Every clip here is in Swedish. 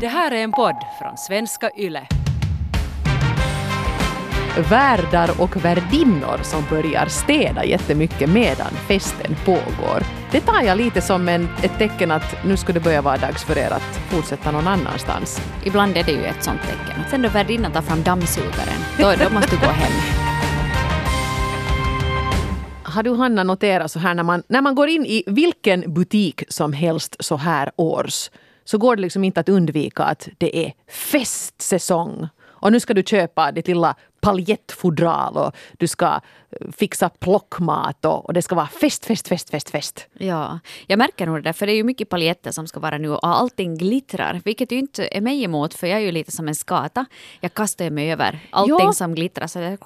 Det här är en podd från svenska YLE. Värdar och värdinnor som börjar städa jättemycket medan festen pågår. Det tar jag lite som en, ett tecken att nu skulle det börja vara dags för er att fortsätta någon annanstans. Ibland är det ju ett sånt tecken. Sen då värdinnan tar fram dammsugaren, då, då måste du gå hem. Har du Hanna noterat så här när man, när man går in i vilken butik som helst så här års så går det liksom inte att undvika att det är festsäsong. Och nu ska du köpa ditt lilla paljettfodral och du ska fixa plockmat och, och det ska vara fest, fest, fest, fest, fest. Ja, jag märker nog det där, för det är ju mycket paljetter som ska vara nu och allting glittrar, vilket ju inte är mig emot, för jag är ju lite som en skata. Jag kastar mig över allting ja. som glittrar. Så jag,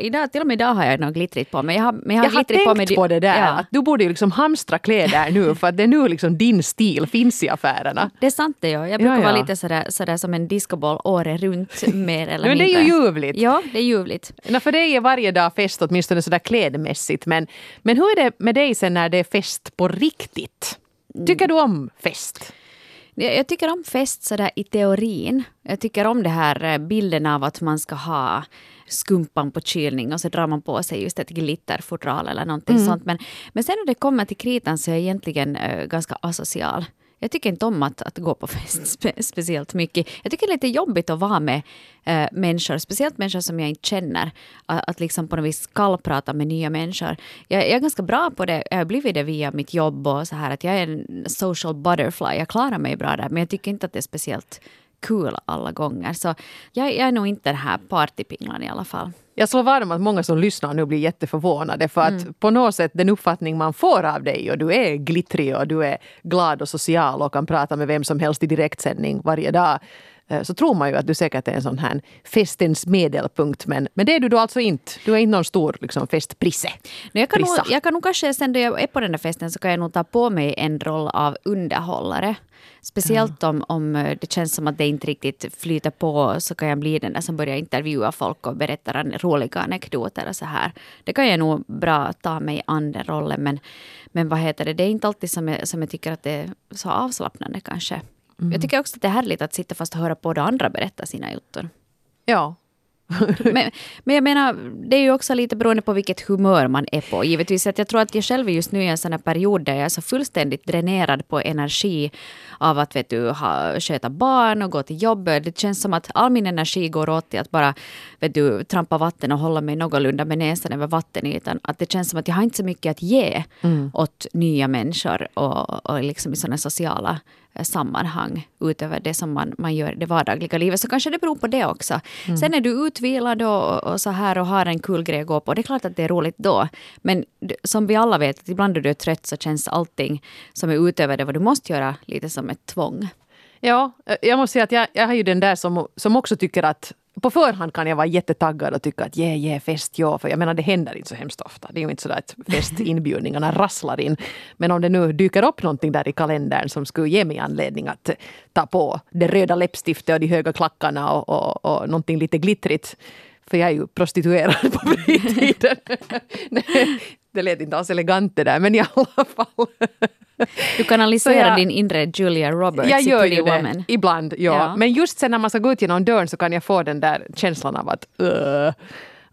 idag, till och med idag har jag något glittrigt på mig. Jag har, men jag har, jag har tänkt på, mig, på det där, ja. att du borde ju liksom hamstra kläder nu, för att det är nu liksom din stil finns i affärerna. Det är sant det, ja. Jag brukar ja, ja. vara lite sådär, sådär som en discoboll året runt, mer eller mindre. Men det är ju ljuvligt. Ja, det är ljuvligt. No, för dig är varje dag fest, åtminstone sådär klädmässigt. Men, men hur är det med dig sen när det är fest på riktigt? Tycker du om fest? Jag tycker om fest sådär i teorin. Jag tycker om det här eh, bilden av att man ska ha skumpan på kylning och så drar man på sig just ett glitterfodral eller någonting mm. sånt. Men, men sen när det kommer till kritan så är jag egentligen äh, ganska asocial. Jag tycker inte om att, att gå på fest spe, speciellt mycket. Jag tycker det är lite jobbigt att vara med äh, människor, speciellt människor som jag inte känner. Att, att liksom på något vis kallprata med nya människor. Jag, jag, är ganska bra på det, jag har blivit det via mitt jobb och så här att jag är en social butterfly. Jag klarar mig bra där, men jag tycker inte att det är speciellt kul alla gånger. Så jag, jag är nog inte den här partypinglan i alla fall. Jag slår vad om att många som lyssnar nu blir jätteförvånade för att mm. på något sätt den uppfattning man får av dig och du är glittrig och du är glad och social och kan prata med vem som helst i direktsändning varje dag så tror man ju att du säkert är en sån här festens medelpunkt. Men, men det är du då alltså inte. Du är inte någon stor liksom, festprisse. Jag kan, nog, jag kan nog kanske sen då jag är på den där festen så kan jag nog ta på mig en roll av underhållare. Speciellt om, om eh, det känns som att det inte riktigt flyter på så kan jag bli den där som börjar intervjua folk och berättar roliga anekdoter och så här. Det kan jag nog bra ta mig an den rollen men, men vad heter det, det är inte alltid som jag, som jag tycker att det är så avslappnande kanske. Mm. Jag tycker också att det är härligt att sitta fast och höra på andra berätta sina jottor. Ja, men, men jag menar, det är ju också lite beroende på vilket humör man är på. Givetvis att jag tror att jag själv är just nu i en sån här period där jag är så fullständigt dränerad på energi av att vet du, ha, sköta barn och gå till jobbet. Det känns som att all min energi går åt till att bara vet du, trampa vatten och hålla mig någorlunda med näsan över vattenytan. Att det känns som att jag har inte så mycket att ge mm. åt nya människor och, och liksom i sådana sociala sammanhang utöver det som man, man gör i det vardagliga livet. Så kanske det beror på det också. Mm. Sen är du utvilad och, och, så här och har en kul grej att gå på. Det är klart att det är roligt då. Men som vi alla vet, att ibland när du är trött så känns allting som är utöver det vad du måste göra lite som ett tvång. Ja, eh, jag måste säga att jag, jag har ju den där som, som också tycker att på förhand kan jag vara jättetaggad och tycka att yeah, yeah, fest, ja. För jag menar det händer inte så hemskt ofta. Det är ju inte så att festinbjudningarna rasslar in. Men om det nu dyker upp någonting där i kalendern som skulle ge mig anledning att ta på det röda läppstiftet och de höga klackarna och, och, och någonting lite glittrigt. För jag är ju prostituerad på fritiden. det lät inte alls elegant det där, men i alla fall. Du kanaliserar jag, din inre Julia Roberts jag gör i ju det Woman. ibland, ja. ja. Men just sen när man ska gå ut genom dörren så kan jag få den där känslan av att uh,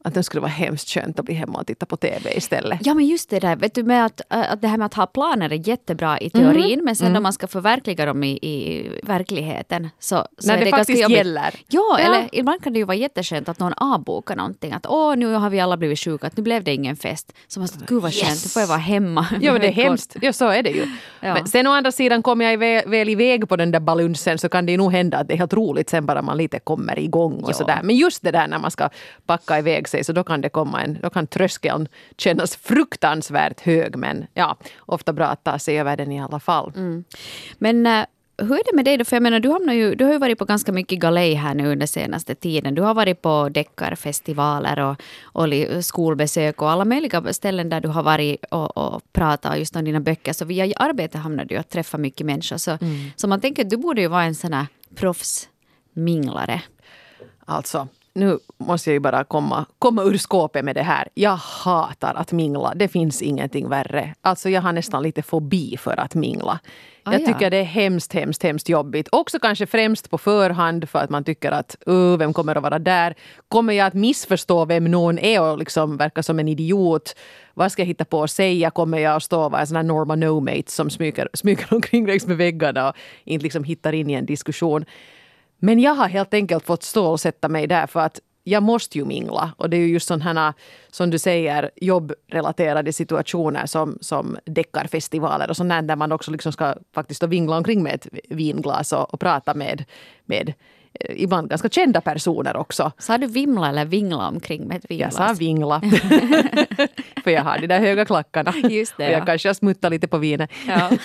att det skulle vara hemskt skönt att bli hemma och titta på TV istället. Ja men just det där, vet du med att, äh, att det här med att ha planer är jättebra i teorin mm. men sen mm. när man ska förverkliga dem i, i verkligheten så, så När är det, det faktiskt ganska gäller. Ja, ja, eller ibland kan det ju vara jätteskönt att någon avbokar någonting. Att åh, nu har vi alla blivit sjuka, att nu blev det ingen fest. Så man säger, gud vad skönt, yes. nu får jag vara hemma. Ja men det är hemskt, ja så är det ju. Ja. Men sen å andra sidan kommer jag väl, väl iväg på den där balunsen så kan det ju nog hända att det är helt roligt sen bara man lite kommer igång och ja. sådär. Men just det där när man ska packa iväg sig så då kan det komma en, då kan tröskeln kännas fruktansvärt hög men ja, ofta bra att ta sig över den i alla fall. Mm. Men uh, hur är det med dig då? För jag menar, du, hamnar ju, du har ju varit på ganska mycket galej här nu under senaste tiden. Du har varit på deckarfestivaler och, och skolbesök och alla möjliga ställen där du har varit och, och pratat just om dina böcker. Så via arbetet hamnar du att träffa mycket människor. Så, mm. så man tänker att du borde ju vara en sån här proffsminglare. Alltså, nu måste jag ju bara komma, komma ur skåpet med det här. Jag hatar att mingla. Det finns ingenting värre. Alltså jag har nästan lite fobi för att mingla. Ah, jag ja. tycker det är hemskt, hemskt, hemskt jobbigt. Också kanske främst på förhand för att man tycker att uh, vem kommer att vara där? Kommer jag att missförstå vem någon är och liksom verka som en idiot? Vad ska jag hitta på att säga? Kommer jag att stå och vara en sån här Norma No-mate som smyger, smyger omkring längs med väggarna och inte liksom hittar in i en diskussion? Men jag har helt enkelt fått stålsätta mig där för att jag måste ju mingla. Och det är ju just sådana här, som du säger, jobbrelaterade situationer som, som deckarfestivaler och sånt där, man också liksom ska faktiskt vingla omkring med ett vinglas och, och prata med, med eh, ibland ganska kända personer också. Sa du vimla eller vingla omkring med ett Jag vinglas? sa vingla. för jag har de där höga klackarna. Just det, och jag ja. kanske har smuttat lite på vinet. Ja.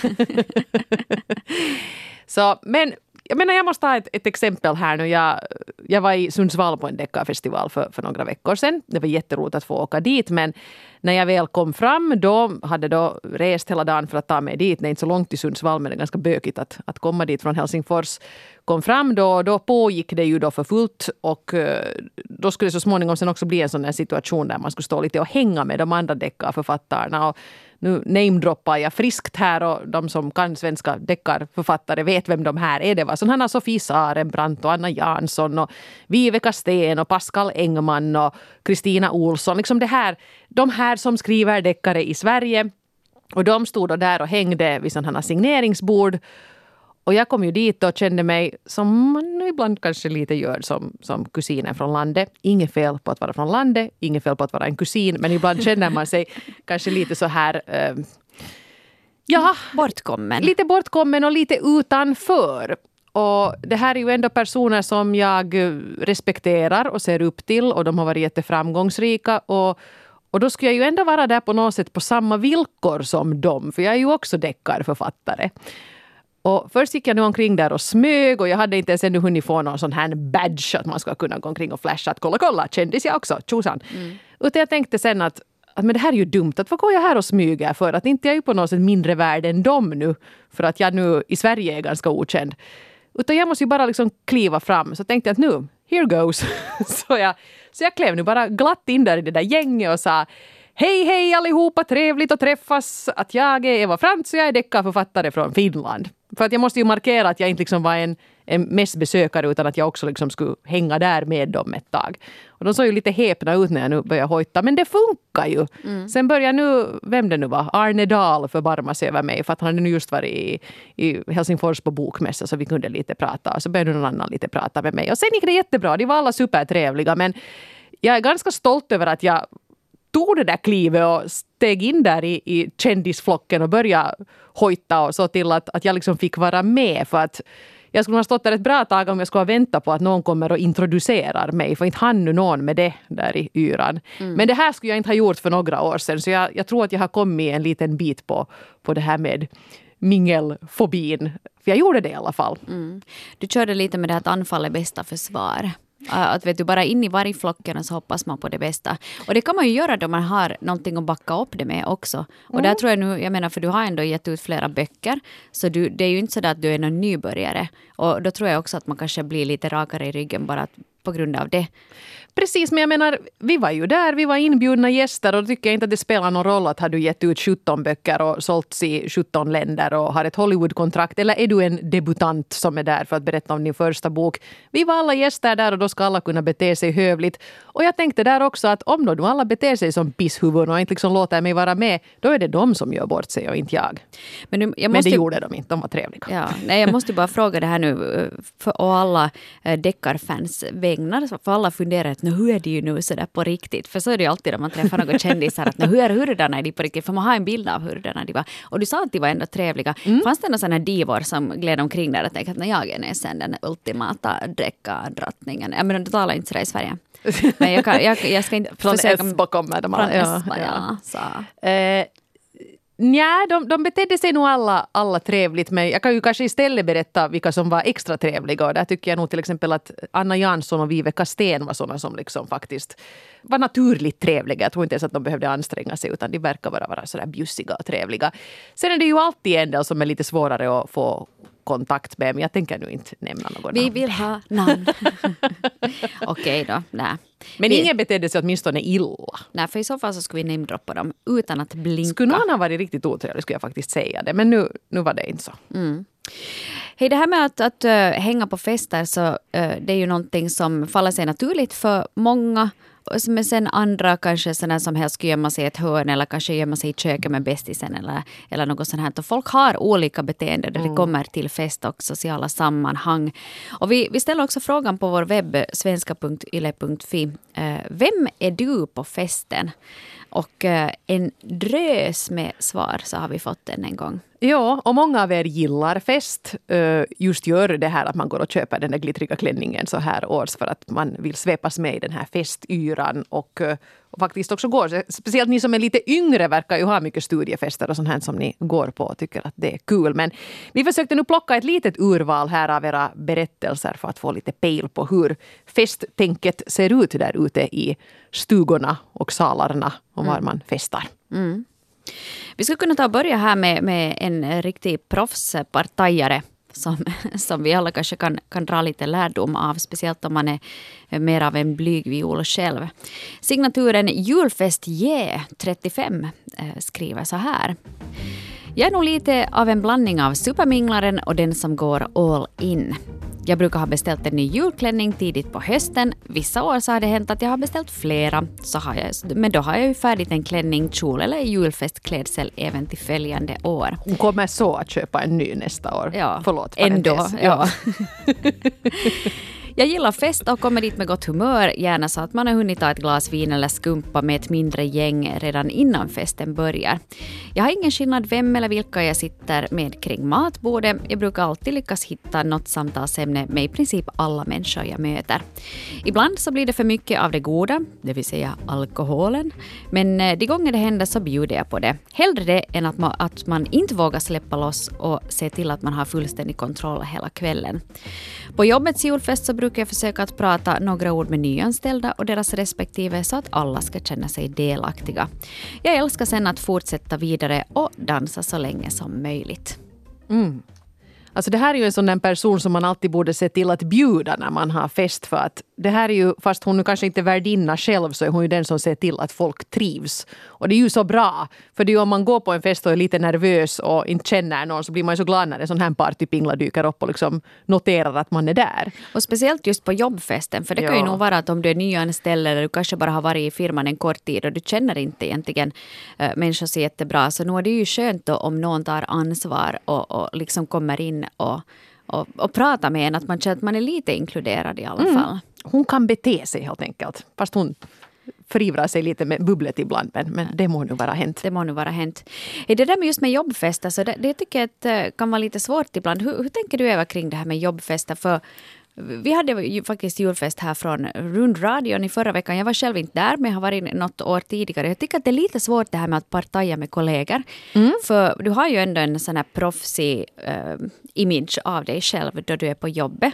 Så, men jag menar, jag måste ta ett, ett exempel här nu. Jag, jag var i Sundsvall på en deckarfestival för, för några veckor sedan. Det var jätteroligt att få åka dit, men när jag väl kom fram, då hade då rest hela dagen för att ta mig dit. Det är inte så långt till Sundsvall, men det är ganska bökigt att, att komma dit från Helsingfors. Kom fram då, då pågick det ju då för fullt och eh, då skulle det så småningom sen också bli en sån situation där man skulle stå lite och hänga med de andra deckarförfattarna. Och nu namedroppar jag friskt här och de som kan svenska deckarförfattare vet vem de här är. Det var sådana Sofie Sarenbrant och Anna Jansson och Viveka Sten och Pascal Engman och Kristina Olsson. Liksom det här, de här som skriver deckare i Sverige. Och de stod då där och hängde vid sådana här signeringsbord. Och jag kom ju dit och kände mig, som man ibland kanske lite gör som, som kusinen från landet. Inget fel på att vara från landet, inget fel på att vara en kusin, men ibland känner man sig kanske lite så här... Eh, ja, Bortkommen. lite bortkommen och lite utanför. Och det här är ju ändå personer som jag respekterar och ser upp till och de har varit jätteframgångsrika. Och, och då skulle jag ju ändå vara där på något sätt på samma villkor som dem, för jag är ju också deckarförfattare. Och först gick jag nu omkring där och smög och jag hade inte ens ännu hunnit få någon sån här badge att man ska kunna gå omkring och flasha att kolla, kolla, kändis jag också, tjosan. Utan jag tänkte sen att, att men det här är ju dumt, att vad går jag här och smyger för? Att inte jag är ju på något sätt mindre värd än dem nu, för att jag nu i Sverige är ganska okänd. Utan jag måste ju bara liksom kliva fram. Så tänkte jag att nu, here goes. så, jag, så jag klev nu bara glatt in där i det där gänget och sa Hej hej allihopa, trevligt att träffas. Att jag är Eva Frantz och jag är deckarförfattare från Finland. För att jag måste ju markera att jag inte liksom var en, en mässbesökare utan att jag också liksom skulle hänga där med dem ett tag. Och de såg ju lite häpna ut när jag nu började hojta, men det funkar ju. Sen börjar nu, vem det nu var, Arne Dahl förbarma sig över mig för att han hade nu just varit i, i Helsingfors på bokmässa så vi kunde lite prata. Och så började någon annan lite prata med mig. Och sen gick det jättebra, de var alla supertrevliga men jag är ganska stolt över att jag tog det där klivet och steg in där i, i kändisflocken och började hojta och så till att, att jag liksom fick vara med. För att jag skulle ha stått där ett bra tag om jag skulle ha väntat på att någon kommer och introducerar mig. För inte hann nu någon med det där i yran. Men det här skulle jag inte ha gjort för några år sedan. Så jag, jag tror att jag har kommit en liten bit på, på det här med mingelfobin. För jag gjorde det i alla fall. Du körde lite med det att anfall är bästa försvar. Äh, Att vet du, bara in i vargflocken och så hoppas man på det bästa. Och det kan man ju göra då man har någonting att backa upp det med också. Och där tror jag nu, jag menar för du har ändå gett ut flera böcker. Så du, det är ju inte så att du är någon nybörjare. Och då tror jag också att man kanske blir lite rakare i ryggen bara att, på grund av det. Precis, men jag menar, vi var ju där, vi var inbjudna gäster och då tycker jag inte att det spelar någon roll att har du gett ut 17 böcker och sålts i 17 länder och har ett Hollywoodkontrakt eller är du en debutant som är där för att berätta om din första bok. Vi var alla gäster där och då ska alla kunna bete sig hövligt. Och jag tänkte där också att om då nu alla beter sig som pisshuvuden och inte liksom låter mig vara med, då är det de som gör bort sig och inte jag. Men, nu, jag Men måste det ju- gjorde de inte, de var trevliga. Ja, nej, jag måste bara fråga det här nu eh, för och alla eh, deckarfans vägnar. För alla funderar att "Nå, hur är det ju nu sådär på riktigt? För så är det ju alltid när man träffar några kändisar att "Nå, hur är hurdarna är de på riktigt? För man har en bild av hurdarna de var. Och du sa att de var ändå trevliga. Fanns det några sådana divor som gled omkring där och tänkte att "Nå, jag är nästan den ultimata dräckardrottningen? Jag menar, du talar inte sådär i Sverige. Men jag, kan, jag, jag ska inte Från försöka... F bakom är de Från alla. S, ja. Så. Nja, de, de betedde sig nog alla, alla trevligt. Men jag kan ju kanske istället berätta vilka som var extra trevliga. Och där tycker jag nog till exempel att Anna Jansson och Viveka Sten var sådana som liksom faktiskt var naturligt trevliga. Jag tror inte ens att de behövde anstränga sig utan de verkar bara vara sådär bjussiga och trevliga. Sen är det ju alltid en del som är lite svårare att få kontakt med, men jag tänker nu inte nämna något Vi namn. vill ha namn. Okej då, nej. Men vi, ingen betedde sig åtminstone illa. Nej, för i så fall så skulle vi namedroppa dem utan att blinka. Skulle någon ha varit riktigt otrevlig skulle jag faktiskt säga det, men nu, nu var det inte så. Hej, det här med att, att äh, hänga på fester så äh, det är ju någonting som faller sig naturligt för många. Men sen andra kanske sådana som helst gömma sig i ett hörn eller kanske gömma sig i köket med bästisen eller, eller något sånt här. Och folk har olika beteenden när det kommer till fest och sociala sammanhang. Och vi, vi ställer också frågan på vår webb svenska.yle.fi. Eh, vem är du på festen? Och eh, en drös med svar så har vi fått den en gång. Ja, och många av er gillar fest. Eh, just gör det här att man går och köper den där glittriga klänningen så här års för att man vill svepas med i den här festyran och eh, faktiskt också går. Speciellt ni som är lite yngre verkar ju ha mycket studiefester och sånt här som ni går på och tycker att det är kul. Men vi försökte nu plocka ett litet urval här av era berättelser för att få lite pejl på hur festtänket ser ut där ute i stugorna och salarna och var man festar. Vi skulle kunna ta och börja här med, med en riktig proffspartajare som, som vi alla kanske kan, kan dra lite lärdom av, speciellt om man är mer av en blyg viol själv. Signaturen Julfest J 35 eh, skriver så här. Jag är nog lite av en blandning av superminglaren och den som går all in. Jag brukar ha beställt en ny julklänning tidigt på hösten. Vissa år så har det hänt att jag har beställt flera. Så har jag, men då har jag ju färdigt en klänning, kjol eller julfestklädsel även till följande år. Hon kommer så att köpa en ny nästa år. Ja, Förlåt, ändå. parentes. Ja. Jag gillar fest och kommer dit med gott humör, gärna så att man har hunnit ta ett glas vin eller skumpa med ett mindre gäng redan innan festen börjar. Jag har ingen skillnad vem eller vilka jag sitter med kring matbordet. Jag brukar alltid lyckas hitta något samtalsämne med i princip alla människor jag möter. Ibland så blir det för mycket av det goda, det vill säga alkoholen. Men eh, de gånger det händer så bjuder jag på det. Hellre det än att man, att man inte vågar släppa loss och se till att man har fullständig kontroll hela kvällen. På jobbets julfest så brukar jag försöka att prata några ord med nyanställda och deras respektive så att alla ska känna sig delaktiga. Jag älskar sen att fortsätta vidare och dansa så länge som möjligt. Mm. Alltså det här är ju en sån person som man alltid borde se till att bjuda när man har fest. För att det här är ju, fast hon nu kanske inte är värdinna själv, så är hon ju den som ser till att folk trivs. Och det är ju så bra. För det är ju om man går på en fest och är lite nervös och inte känner någon så blir man ju så glad när en sån här partypingla dyker upp och liksom noterar att man är där. Och speciellt just på jobbfesten, för det kan ju Ja. nog vara att om du är nyanställd eller du kanske bara har varit i firman en kort tid och du känner inte egentligen äh, människor så jättebra, så nu är det ju skönt då om någon tar ansvar och, och liksom kommer in och, och, och pratar med en, att man känner att man är lite inkluderad i alla fall. Hon kan bete sig helt enkelt. Fast hon förivrar sig lite med bubblet ibland. Men, men det må nu vara hänt. Det må nu vara hänt. Det där med just med jobbfester, så det, det tycker jag att, eh, kan vara lite svårt ibland. Hur, hur tänker du Eva kring det här med jobbfester? För vi hade ju faktiskt julfest här från rundradion i förra veckan. Jag var själv inte där, men jag har varit något år tidigare. Jag tycker att det är lite svårt det här med att partaja med kollegor. För du har ju ändå en sån här proffsig eh, image av dig själv då du är på jobbet.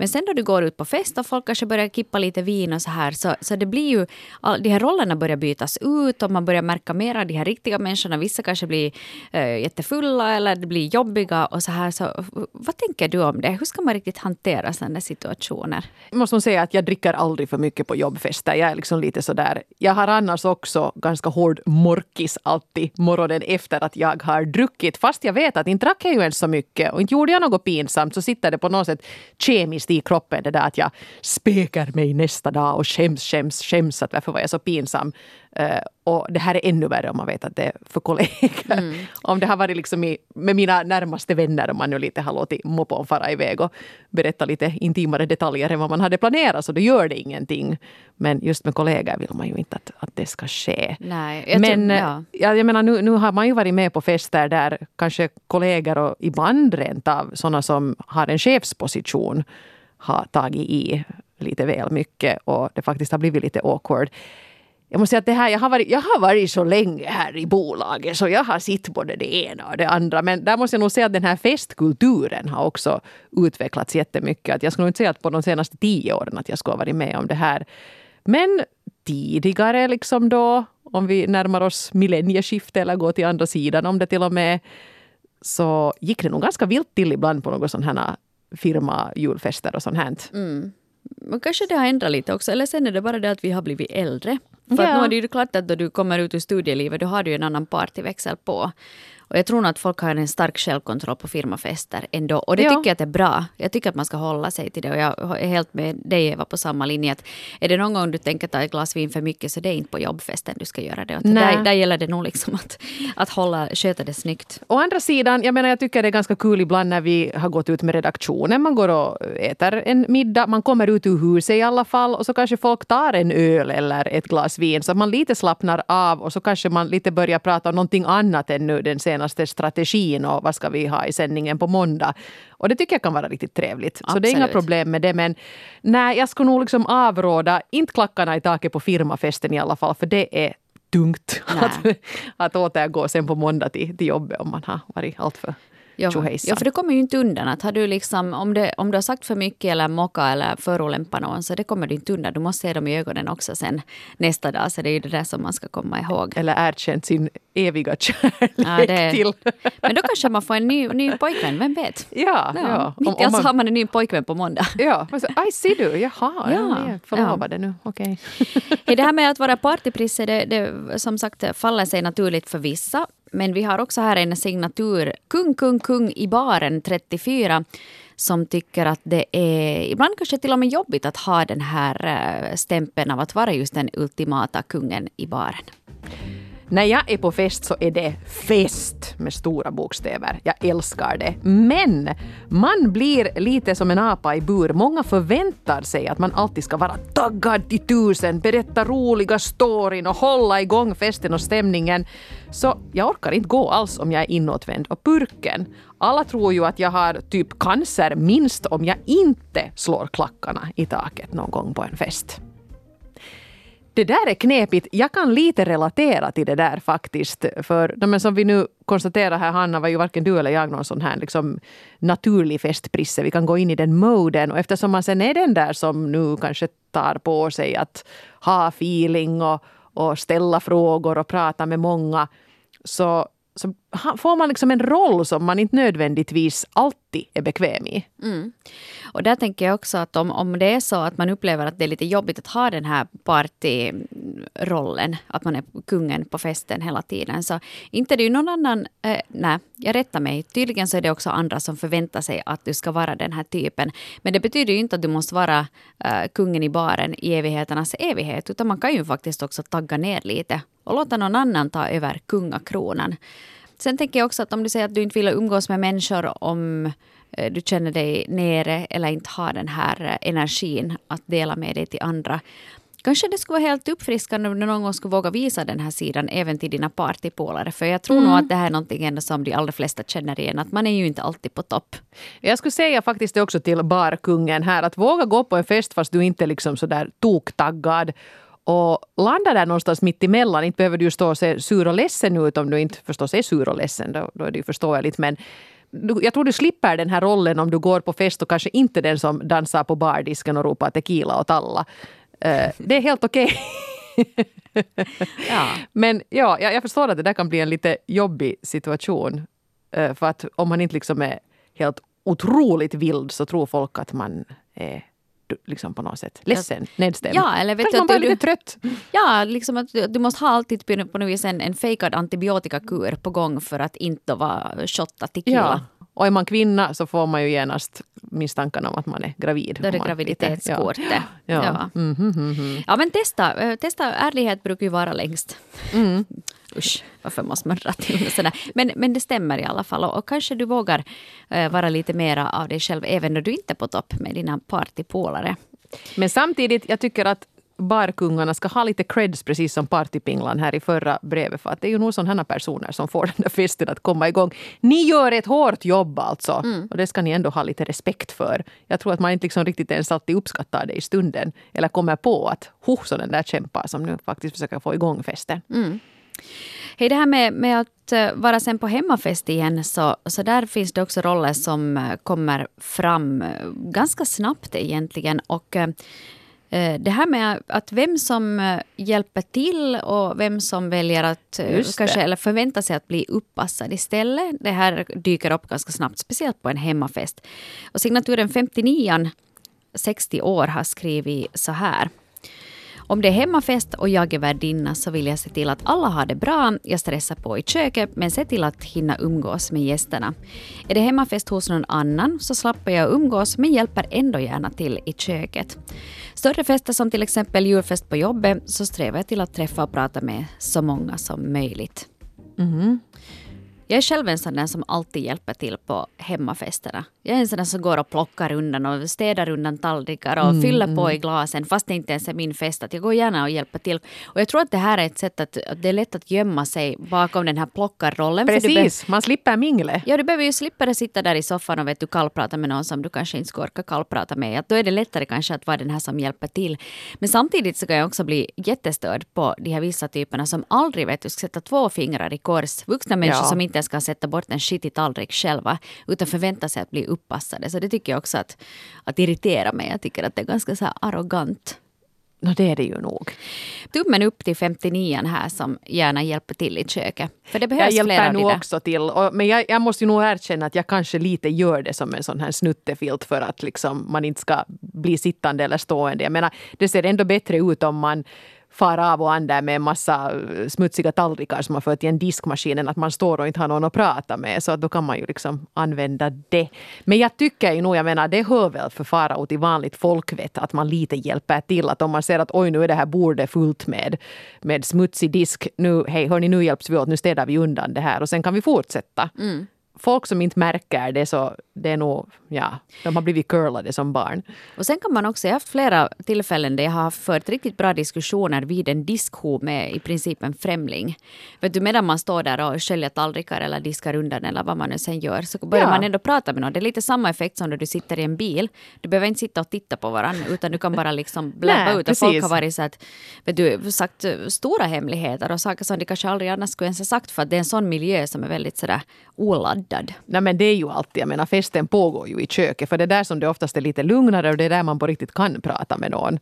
Men sen då du går ut på fest och folk kanske börjar kippa lite vin och så här, så, så det blir ju, all, de här rollerna börjar bytas ut och man börjar märka mer av de här riktiga människorna. Vissa kanske blir äh, jättefulla eller det blir jobbiga och så här. Så, vad tänker du om det? Hur ska man riktigt hantera sådana situationer? Jag måste säga att jag dricker aldrig för mycket på jobbfester. Jag är liksom lite sådär. Jag har annars också ganska hård morkis alltid morgonen efter att jag har druckit. Fast jag vet att inte drack jag ju ens så mycket och inte gjorde jag något pinsamt så sitter det på något sätt kemiskt i kroppen det där att jag spekar mig nästa dag och skäms, skäms, skäms att varför var jag så pinsam. Eh, och det här är ännu värre om man vet att det är för kollegor. Om det har varit liksom i, med mina närmaste vänner om man nu lite har låtit moppon fara iväg och berätta lite intimare detaljer än vad man hade planerat så då gör det ingenting. Men just med kollegor vill man ju inte att, att det ska ske. Nej, jag Men tror- ja. ja, jag menar, nu, nu har man ju varit med på fester där kanske kollegor och ibland rent av sådana som har en chefsposition har tagit i lite väl mycket och det faktiskt har blivit lite awkward. Jag måste säga att det här, jag, har varit, jag har varit så länge här i bolaget så jag har sett både det ena och det andra. Men där måste jag nog säga att den här festkulturen har också utvecklats jättemycket. Att jag skulle inte säga att på de senaste tio åren att jag skulle ha varit med om det här. Men tidigare liksom då, om vi närmar oss millennieskiftet eller går till andra sidan, om det till och med så gick det nog ganska vilt till ibland på något sådana här firma julfester och sånt här. Mm. Men kanske det har ändrat lite också, eller sen är det bara det att vi har blivit äldre. För Ja. att nu är det ju klart att då du kommer ut ur studielivet, då har du en annan partyväxel på. Och jag tror nog att folk har en stark självkontroll på firmafester ändå. Och det Ja. tycker jag att är bra. Jag tycker att man ska hålla sig till det. Och jag är helt med dig Eva på samma linje. Att är det någon gång du tänker ta ett glas vin för mycket så det är inte på jobbfesten du ska göra det. Nej. där, där gäller det nog liksom att, att hålla, sköta det snyggt. Å andra sidan, jag menar jag tycker det är ganska kul ibland när vi har gått ut med redaktionen. Man går och äter en middag, man kommer ut ur huset i alla fall och så kanske folk tar en öl eller ett glas vin så att man lite slappnar av och så kanske man lite börjar prata om någonting annat än nu den senaste strategin och vad ska vi ha i sändningen på måndag. Och det tycker jag kan vara riktigt trevligt. Så det är inga Absolut. problem med det. Men nej, jag skulle nog liksom avråda, inte klackarna i taket på firmafesten i alla fall, för det är tungt att, att återgå sen på måndag till, till jobbet om man har varit alltför Ja, ja, för det kommer ju inte undan. Att har du liksom, om, det, om du har sagt för mycket eller mocka eller förolämpa någon så det kommer du inte undan. Du måste se dem i ögonen också sen nästa dag. Så det är ju det där som man ska komma ihåg. Eller erkänt sin eviga kärlek Ja, det- till... Men då kanske man får en ny, ny pojkvän, vem vet? Ja, Ja, ja. Mitt i allt så har man en ny pojkvän på måndag. Ja, man så, aj ser du, jaha, ja, Ja, ja, förlovade nu, okej. Hej, Det här med att vara partyprisse, det, det som sagt faller sig naturligt för vissa. Men vi har också här en signatur, Kung, kung, kung i baren 34 som tycker att det är ibland kanske till och med jobbigt att ha den här eh, stämpeln av att vara just den ultimata kungen i baren. När jag är på fest så är det fest med stora bokstäver. Jag älskar det. Men man blir lite som en apa i bur. Många förväntar sig att man alltid ska vara taggad till tusen, berätta roliga storyn och hålla igång festen och stämningen. Så jag orkar inte gå alls om jag är inåtvänd och purken. Alla tror ju att jag har typ cancer minst om jag inte slår klackarna i taket någon gång på en fest. Det där är knepigt. Jag kan lite relatera till det där faktiskt. För men som vi nu konstaterar här, Hanna, var ju varken du eller jag någon sån här liksom, naturlig festprisse. Vi kan gå in i den moden. Och eftersom man sen är den där som nu kanske tar på sig att ha feeling och, och ställa frågor och prata med många så, så får man liksom en roll som man inte nödvändigtvis alltid är bekväm i. Mm. Och där tänker jag också att om, om det är så att man upplever att det är lite jobbigt att ha den här partyrollen, att man är kungen på festen hela tiden, så inte det är ju någon annan, eh, nej, jag rättar mig, tydligen så är det också andra som förväntar sig att du ska vara den här typen. Men det betyder ju inte att du måste vara eh, kungen i baren i evigheternas evighet, utan man kan ju faktiskt också tagga ner lite och låta någon annan ta över kungakronan. Sen tänker jag också att om du säger att du inte vill umgås med människor om eh, du känner dig nere eller inte har den här eh, energin att dela med dig till andra. Kanske det skulle vara helt uppfriskande om du någon gång skulle våga visa den här sidan även till dina partypolare. För jag tror nog att det här är någonting som de allra flesta känner igen. Att man är ju inte alltid på topp. Jag skulle säga faktiskt också till barkungen här att våga gå på en fest fast du inte är liksom sådär toktaggad och landa där någonstans mitt emellan. Inte behöver du ju stå och se sur och ledsen ut om du inte förstås är sur och ledsen. Då, då är det ju förståeligt. Men jag tror du slipper den här rollen om du går på fest och kanske inte den som dansar på bardisken och ropar tequila åt alla. Eh, det är helt okej. Ja. Men ja, jag, jag förstår att det där kan bli en lite jobbig situation. Eh, För att om man inte liksom är helt otroligt vild så tror folk att man är liksom på något sätt ledsen, nedstämd. Ja, eller vet Kanske du man bara är lite trött. Ja, liksom att du, du måste ha alltid på något vis en, en fejkad antibiotikakur på gång för att inte vara shotta tequila. Ja. Och är man kvinna så får man ju genast misstankarna om att man är gravid. Då är det graviditetskortet. Ja. Ja. Ja. Mhm, mhm, mhm. Ja, men testa. Eh, testa. Ärlighet brukar ju vara längst. Mm. Usch, varför måste man dra till med sådär? Men, men det stämmer i alla fall. Och, och kanske du vågar eh, vara lite mera av dig själv även när du inte är på topp med dina partypolare. Men samtidigt, jag tycker att barkungarna ska ha lite creds precis som partypinglan här i förra brevet. För att det är ju nog sådana personer som får den där festen att komma igång. Ni gör ett hårt jobb alltså. Och det ska ni ändå ha lite respekt för. Jag tror att man inte liksom riktigt ens alltid uppskattar det i stunden. Eller kommer på att ho, så den där kämpar som nu faktiskt försöker få igång festen. Hej, det här med, med att eh, vara sen på hemmafest igen, så, så där finns det också roller som eh, kommer fram eh, ganska snabbt egentligen. Och det här med att vem som hjälper till och vem som väljer att kanske, eller förväntar sig att bli uppassad istället. Det här dyker upp ganska snabbt, speciellt på en hemmafest. Och signaturen 59 60 år har skrivit så här. Om det är hemmafest och jag är värdinna så vill jag se till att alla har det bra. Jag stressar på i köket men se till att hinna umgås med gästerna. Är det hemmafest hos någon annan så slappar jag umgås men hjälper ändå gärna till i köket. Större fester som till exempel julfest på jobbet så strävar jag till att träffa och prata med så många som möjligt. Mm-hmm. Jag är själv en sån där som alltid hjälper till på hemmafesterna. Jag är en sån där som går och plockar undan och städar undan tallrikar och fyller på i glasen fast det inte ens är min fest. Att jag går gärna och hjälper till. Och jag tror att det här är ett sätt att, att det är lätt att gömma sig bakom den här plockarrollen. Precis, man slipper minglet. Ja, du behöver ju slippa sitta där i soffan och vet du, kallprata med någon som du kanske inte ska orka kallprata med. Att då är det lättare kanske att vara den här som hjälper till. Men samtidigt så kan jag också bli jättestörd på de här vissa typerna som aldrig vet du, ska sätta två fingrar i kors. Vuxna människor Ja. som inte ens kan sätta bort en skitig tallrik själva utan förväntar sig att bli uppassade. Så det tycker jag också att, att irritera mig. Jag tycker att det är ganska så arrogant. No, det är det ju nog. Tummen upp till 59 här som gärna hjälper till i köket. För det Jag behövs flera hjälper de nog också till. Och, men jag, jag måste ju nog erkänna att jag kanske lite gör det som en sån här snuttefilt för att liksom man inte ska bli sittande eller stående. Jag menar, det ser ändå bättre ut om man far av och an där med en massa eh, smutsiga tallrikar som man fört i en diskmaskinen, att man står och inte har någon att prata med. Så att då kan man ju liksom använda det. Men jag tycker ju nog, jag menar det hör väl för fara till vanligt folkvett att man lite hjälper till. Att om man ser att oj nu är det här bordet fullt med, med smutsig disk. Nu, hej hörni nu hjälps vi åt, nu städar vi undan det här och sen kan vi fortsätta. Mm. Folk som inte märker det så det är nog, ja, de har blivit curlade som barn. Och sen kan man också, jag har haft flera tillfällen där jag har fört riktigt bra diskussioner vid en diskho med i princip en främling. Vet du, medan man står där och sköljer tallrikar eller diskar undan eller vad man nu sen gör så börjar Ja. man ändå prata med någon. Det är lite samma effekt som när du sitter i en bil. Du behöver inte sitta och titta på varandra utan du kan bara liksom blabba ut. Och folk har varit så att, vet du, sagt eh, stora hemligheter och saker som de kanske aldrig annars skulle ens ha sagt för att det är en sån miljö som är väldigt sådär oladdad. Nej men det är ju alltid, jag menar festen pågår ju i köket för det är där som det oftast är lite lugnare och det är där man på riktigt kan prata med någon.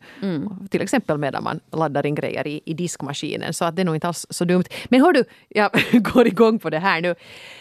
Till exempel medan man laddar in grejer i, i diskmaskinen så att det är nog inte alls så dumt. Men hör du, jag går igång på det här nu.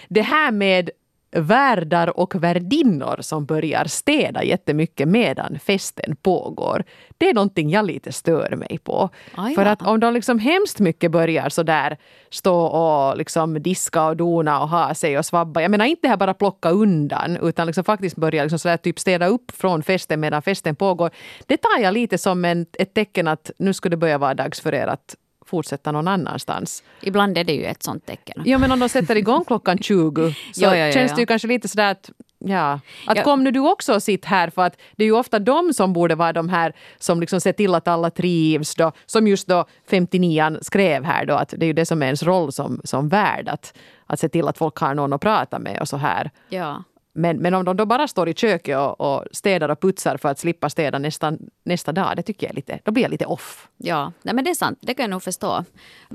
Det här med värdar och värdinnor som börjar städa jättemycket medan festen pågår. Det är någonting jag lite stör mig på. Aj, För ja. att om de liksom hemskt mycket börjar så där stå och liksom diska och dona och ha sig och svabba. Jag menar inte här bara plocka undan utan liksom faktiskt börja liksom så där typ städa upp från festen medan festen pågår. Det tar jag lite som en, ett tecken att nu skulle det börja vara dags för er att fortsätta någon annanstans. Ibland är det ju ett sånt tecken. Ja men om de sätter igång klockan 20 så Ja, ja, ja, känns det ju kanske lite sådär att Ja, att Ja. kom nu du också och sitt här för att det är ju ofta de som borde vara de här som liksom ser till att alla trivs då. Som just då 59 skrev här då att det är ju det som är ens roll som, som värd att, att se till att folk har någon att prata med och så här. Ja. Men, men om de då bara står i köket och, och städar och putsar för att slippa städa nästa, nästa dag, det tycker jag är lite, då blir jag lite off. Ja, nej men det är sant. Det kan jag nog förstå.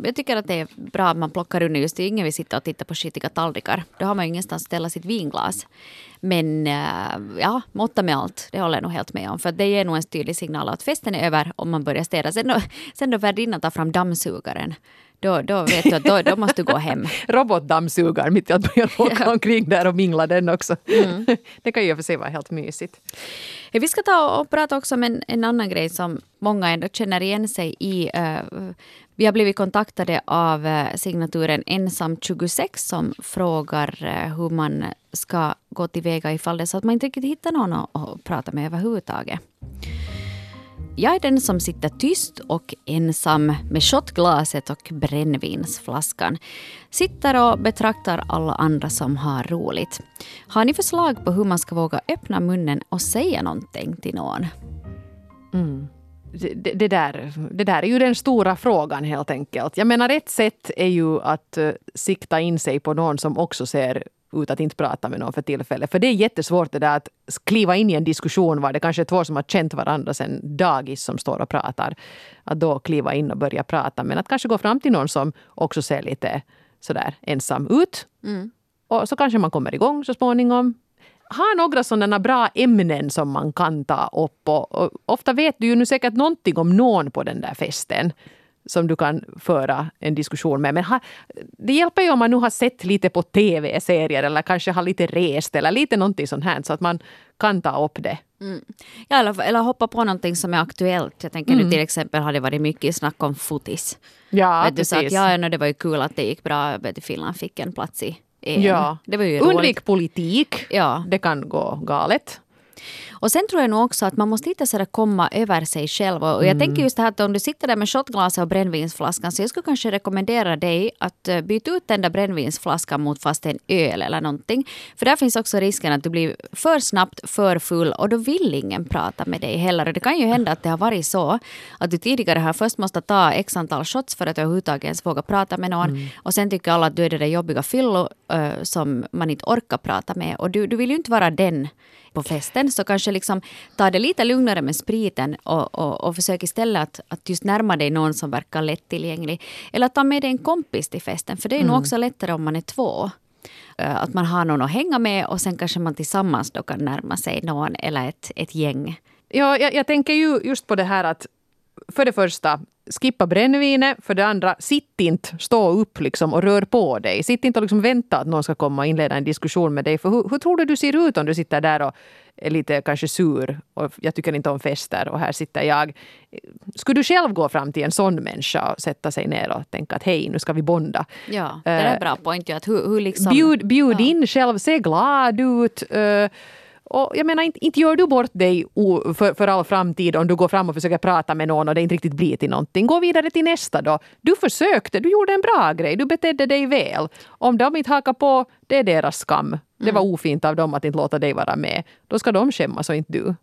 Jag tycker att det är bra att man plockar undan. Just det, ingen vill sitta och titta på skitiga tallrikar. Då har man ju ingenstans att ställa sitt vinglas. Men eh, ja, måtta med allt. Det håller jag nog helt med om. För det ger nog en tydlig signal att festen är över om man börjar städa. Sen då, sen då värdinnan tar fram dammsugaren. Då, då vet du att då, då måste du gå hem. Robotdammsugaren mitt i att börja åka omkring där och mingla den också. Mm. det kan ju i och för sig vara helt mysigt. Eh, Vi ska ta och prata också om en, en annan grej som många ändå känner igen sig i. Eh, Vi har blivit kontaktade av eh, signaturen Ensam26 som frågar hur man ska gå tillväga ifall det är så att man inte riktigt hittar någon att, att prata med överhuvudtaget. Jag är den som sitter tyst och ensam med shotglaset och brännvinsflaskan. Sitter och betraktar alla andra som har roligt. Har ni förslag på hur man ska våga öppna munnen och säga någonting till någon? Mm. Det, det, det, där, det där är ju den stora frågan helt enkelt. Jag menar ett sätt är ju att uh, sikta in sig på någon som också ser ut att inte prata med någon för tillfället. För det är jättesvårt det där att kliva in i en diskussion var det kanske är två som har känt varandra sedan dagis som står och pratar. Att då kliva in och börja prata. Men att kanske gå fram till någon som också ser lite sådär ensam ut. Och så kanske man kommer igång så småningom. ha några sådana bra ämnen som man kan ta upp. Och, och ofta vet du ju nu säkert någonting om någon på den där festen som du kan föra en diskussion med. Men ha, det hjälper ju om man nu har sett lite på tv-serier eller kanske har lite rest eller lite någonting sånt här så att man kan ta upp det. Mm. Ja, eller, eller hoppa på någonting som är aktuellt. Jag tänker Mm. nu till exempel har det varit mycket snack om fotis. Ja, vet du, så att, precis. ja, det var ju kul att det gick bra. Vet Finland fick en plats i EM. Ja. Det var ju roligt. Undvik politik. Ja. Det kan gå galet. Och sen tror jag nog också att man måste lite sådär komma över sig själv. Och jag Mm. tänker just det här att om du sitter där med shotglaset och brännvinsflaskan så jag skulle kanske rekommendera dig att eh, byta ut den där brännvinsflaskan mot fast en öl eller någonting. För där finns också risken att du blir för snabbt för full och då vill ingen prata med dig heller. Och det kan ju hända att det har varit så att du tidigare har först måste ta x antal shots för att överhuvudtaget ens våga prata med någon. Och sen tycker alla att du är det där jobbiga fyllo eh, som man inte orkar prata med. Och du, du vill ju inte vara den på festen. Så kanske liksom ta det lite lugnare med spriten och, och, och försök istället att, att just närma dig någon som verkar lättillgänglig. Eller ta med dig en kompis till festen, för det är nog också lättare om man är två. Eh, Att man har någon att hänga med och sen kanske man tillsammans då kan närma sig någon eller ett, ett gäng. Ja, jag, jag tänker ju just på det här att för det första, skippa brännvinet. För det andra, sitt inte, stå upp liksom och rör på dig. Sitt inte och liksom vänta att någon ska komma och inleda en diskussion med dig. För hur, hur tror du du ser ut om du sitter där och är lite kanske sur och jag tycker inte om fester och här sitter jag. Skulle du själv gå fram till en sån människa och sätta sig ner och tänka att hej, nu ska vi bonda. Ja, det är Eh, en bra point. ju, Att hur, hur liksom, Bjud, bjud ja. in själv, se glad ut. eh, och jag menar, inte, inte gör du bort dig för, för all framtid om du går fram och försöker prata med någon och det inte riktigt blir till någonting. Gå vidare till nästa då. Du försökte, du gjorde en bra grej, du betedde dig väl. Om de inte hakar på, det är deras skam. Det var ofint av dem att inte låta dig vara med. Då ska de skämmas och inte du.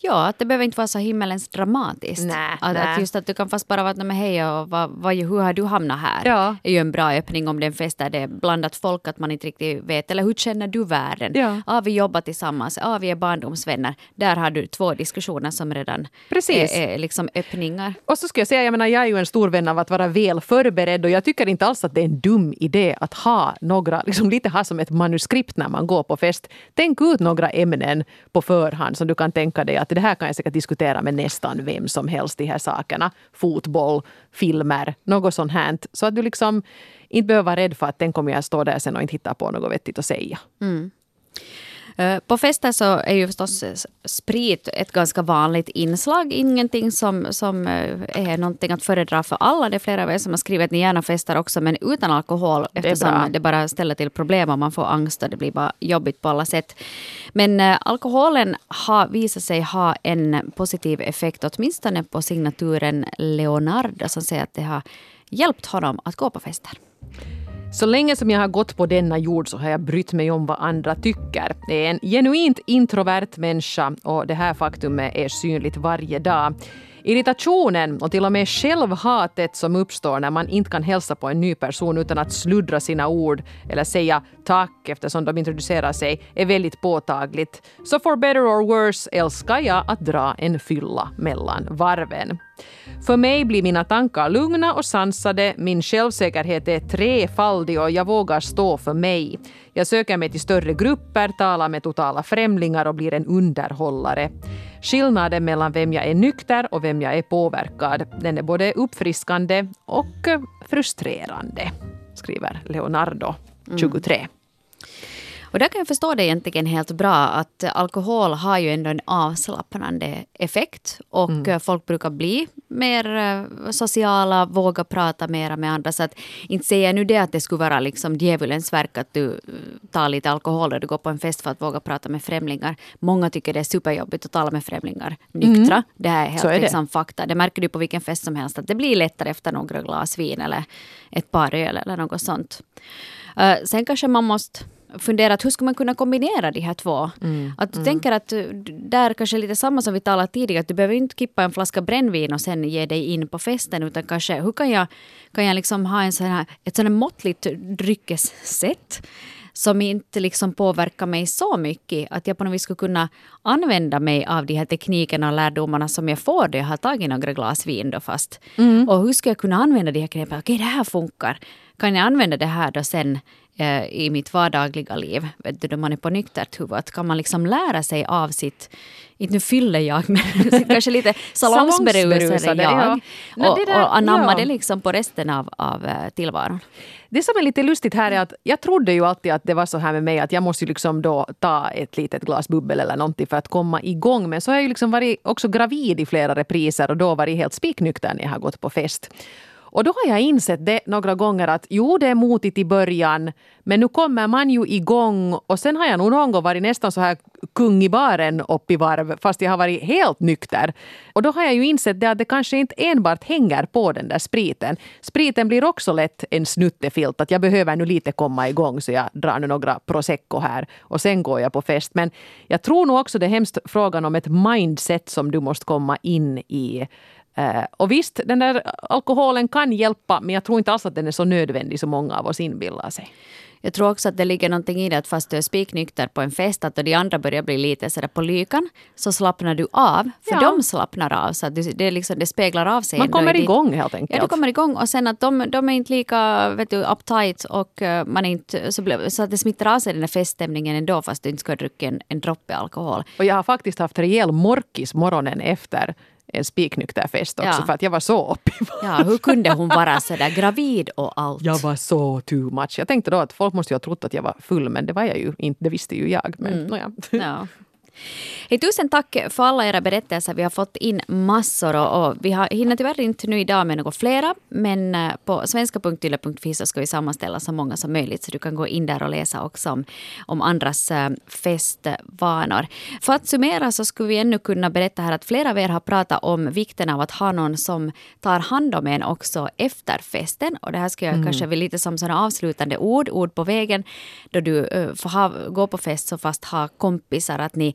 Ja, att det behöver inte vara så himmelens dramatiskt. Nej, att, nej. att just att du kan fast bara vara med hej och vad, vad, hur har du hamnat här? Ja. är ju en bra öppning om det är en fest där det är blandat folk att man inte riktigt vet. Eller hur känner du världen? Ja. Ah, vi jobbar tillsammans, ah, vi är barndomsvänner. Där har du två diskussioner som redan Precis. Är, är liksom öppningar. Och så ska jag säga, jag menar jag är ju en stor vän av att vara väl förberedd och jag tycker inte alls att det är en dum idé att ha några, liksom lite ha som ett manuskript när man går på fest. Tänk ut några ämnen på förhand som du kan tänka dig att det här kan jag säkert diskutera med nästan vem som helst, de här sakerna. Fotboll, filmer, något sånt här. Så att du liksom inte behöver vara rädd för att den kommer jag stå där sen och inte hitta på något vettigt att säga. Mm. På fester så är ju förstås eh, sprit ett ganska vanligt inslag. Ingenting som, som eh, är någonting att föredra för alla. Det är flera av er som har skrivit att ni gärna festar också, men utan alkohol. Eftersom bra. det bara ställer till problem och man får angst och det blir bara jobbigt på alla sätt. Men eh, alkoholen har visat sig ha en positiv effekt, åtminstone på signaturen Leonardo, som säger att det har hjälpt honom att gå på fester. Så länge som jag har gått på denna jord så har jag brytt mig om vad andra tycker. Det är en genuint introvert människa och det här faktumet är synligt varje dag. Irritationen och till och med självhatet som uppstår när man inte kan hälsa på en ny person utan att sluddra sina ord eller säga tack eftersom de introducerar sig är väldigt påtagligt. Så for better or worse älskar jag att dra en fylla mellan varven. För mig blir mina tankar lugna och sansade, min självsäkerhet är trefaldig och jag vågar stå för mig. Jag söker mig till större grupper, talar med totala främlingar och blir en underhållare. Skillnaden mellan vem jag är nykter och vem jag är påverkad, den är både uppfriskande och frustrerande, skriver Leonardo, 23. Och där kan jag förstå det egentligen helt bra att alkohol har ju ändå en avslappnande effekt och eh, folk brukar bli mer eh, sociala, våga prata mera med andra. Så att inte säger jag nu det att det skulle vara liksom djävulens verk att du eh, tar lite alkohol och du går på en fest för att våga prata med främlingar. Många tycker det är superjobbigt att tala med främlingar nyktra. Det här är helt är det. liksom fakta. Det märker du på vilken fest som helst att det blir lättare efter några glas vin eller ett par öl eller något sånt. Eh, sen kanske man måste fundera att hur ska man kunna kombinera de här två? Att du tänker att eh, där kanske lite samma som vi talade tidigare, att du behöver inte kippa en flaska brännvin och sen ge dig in på festen, utan kanske hur kan jag, kan jag liksom ha en sån här, ett sån här måttligt dryckessätt som inte liksom påverkar mig så mycket att jag på något vis skulle kunna använda mig av de här teknikerna och lärdomarna som jag får då jag har tagit några glas vin då fast. Och hur ska jag kunna använda de här knepen? Okej, det här funkar. Kan jag använda det här då sen eh, i mitt vardagliga liv, vet du, då man är på nyktert huvud. Att kan man liksom lära sig av sitt, inte nu fyller jag, men kanske lite salongsberusade jag. ja. Och, och anamma ja. det liksom på resten av, av eh, tillvaron. Det som är lite lustigt här är att jag trodde ju alltid att det var så här med mig att jag måste ju liksom då ta ett litet glas bubbel eller någonting för att komma igång. Men så har jag ju liksom varit också gravid i flera repriser och då varit helt spiknykter när jag har gått på fest. Och då har jag insett det några gånger att jo, det är motigt i början, men nu kommer man ju igång och sen har jag nog någon gång varit nästan så här kung i baren upp i varv fast jag har varit helt nykter. Och då har jag ju insett det att det kanske inte enbart hänger på den där spriten. Spriten blir också lätt en snuttefilt att jag behöver nu lite komma igång så jag drar nu några prosecco här och sen går jag på fest. Men jag tror nog också det är hemskt frågan om ett mindset som du måste komma in i. Eh, och visst, den där alkoholen kan hjälpa men jag tror inte alls att den är så nödvändig som många av oss inbillar sig. Jag tror också att det ligger någonting i det att fast du är spiknykter på en fest, att de andra börjar bli lite sådär på lykan, så slappnar du av. För Ja. de slappnar av, så att det, det, liksom, det speglar av sig. Man kommer ditt- igång helt enkelt. Ja, du kommer igång och sen att de, de är inte lika vet du, uptight och eh, man inte, så, blir- så att det smittar av sig den här feststämningen ändå fast du inte ska druckit en, en droppe alkohol. Och jag har faktiskt haft rejäl morkis morgonen efter en spiknykter fest också Ja. för att jag var så varv. Ja, hur kunde hon vara sådär gravid och allt? Jag var så too much. Jag tänkte då att folk måste ju ha trott att jag var full men det var jag ju inte. Det visste ju jag. Men Mm. nåja. Ja. Hej, tusen tack för alla era berättelser. Vi har fått in massor och, vi har, hinner tyvärr inte nu idag med några flera. Men eh, på svenska.yle.fi så ska vi sammanställa så många som möjligt så du kan gå in där och läsa också om, om andras eh, festvanor. För att summera så skulle vi ännu kunna berätta här att flera av er har pratat om vikten av att ha någon som tar hand om en också efter festen. Och det här ska jag kanske väl lite som sådana avslutande ord, ord på vägen. Då du eh, får ha, gå på fest så fast ha kompisar, att ni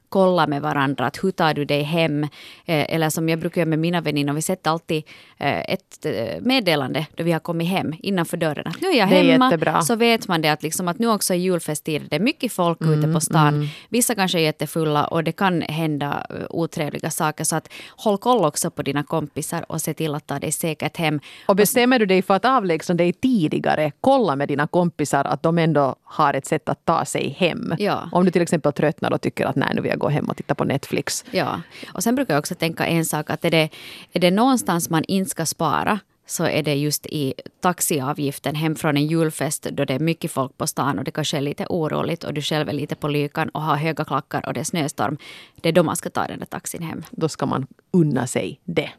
kollar med varandra. Att hur tar du dig hem? Eh, eller som jag brukar göra med mina väninnor, vi sätter alltid eh, ett eh, meddelande då vi har kommit hem innanför dörren. Att nu är jag Det är hemma. jättebra. Så vet man det att, liksom att nu också i julfesttider, det är mycket folk ute på stan. Vissa kanske är jättefulla och det kan hända eh, otrevliga saker. Så att håll koll också på dina kompisar och se till att ta dig säkert hem. Och bestämmer du dig för att avlägsna dig tidigare, kolla med dina kompisar att de ändå har ett sätt att ta sig hem. Ja. Om du till exempel tröttnar och tycker att nej, nu vill jag gå hem och titta på Netflix. Ja, och sen brukar jag också tänka en sak att är det, är det någonstans man inte ska spara så är det just i taxiavgiften hem från en julfest då det är mycket folk på stan och det kanske är lite oroligt och du själv är lite på lykan och har höga klackar och det är snöstorm. Det är då man ska ta den där taxin hem. Då ska man unna sig det.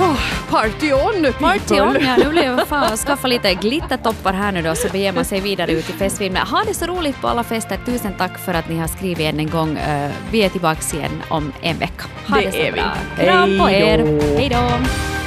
Oh, party on Party on! Ja, nu jag fan skaffa lite glittertoppar här nu då så beger man sig vidare ut i festvimlet. Ha det så roligt på alla fester. Tusen tack för att ni har skrivit än en gång. Eh, Vi är tillbaka igen om en vecka. Ha Det det, så bra. Kram på er! Hej då!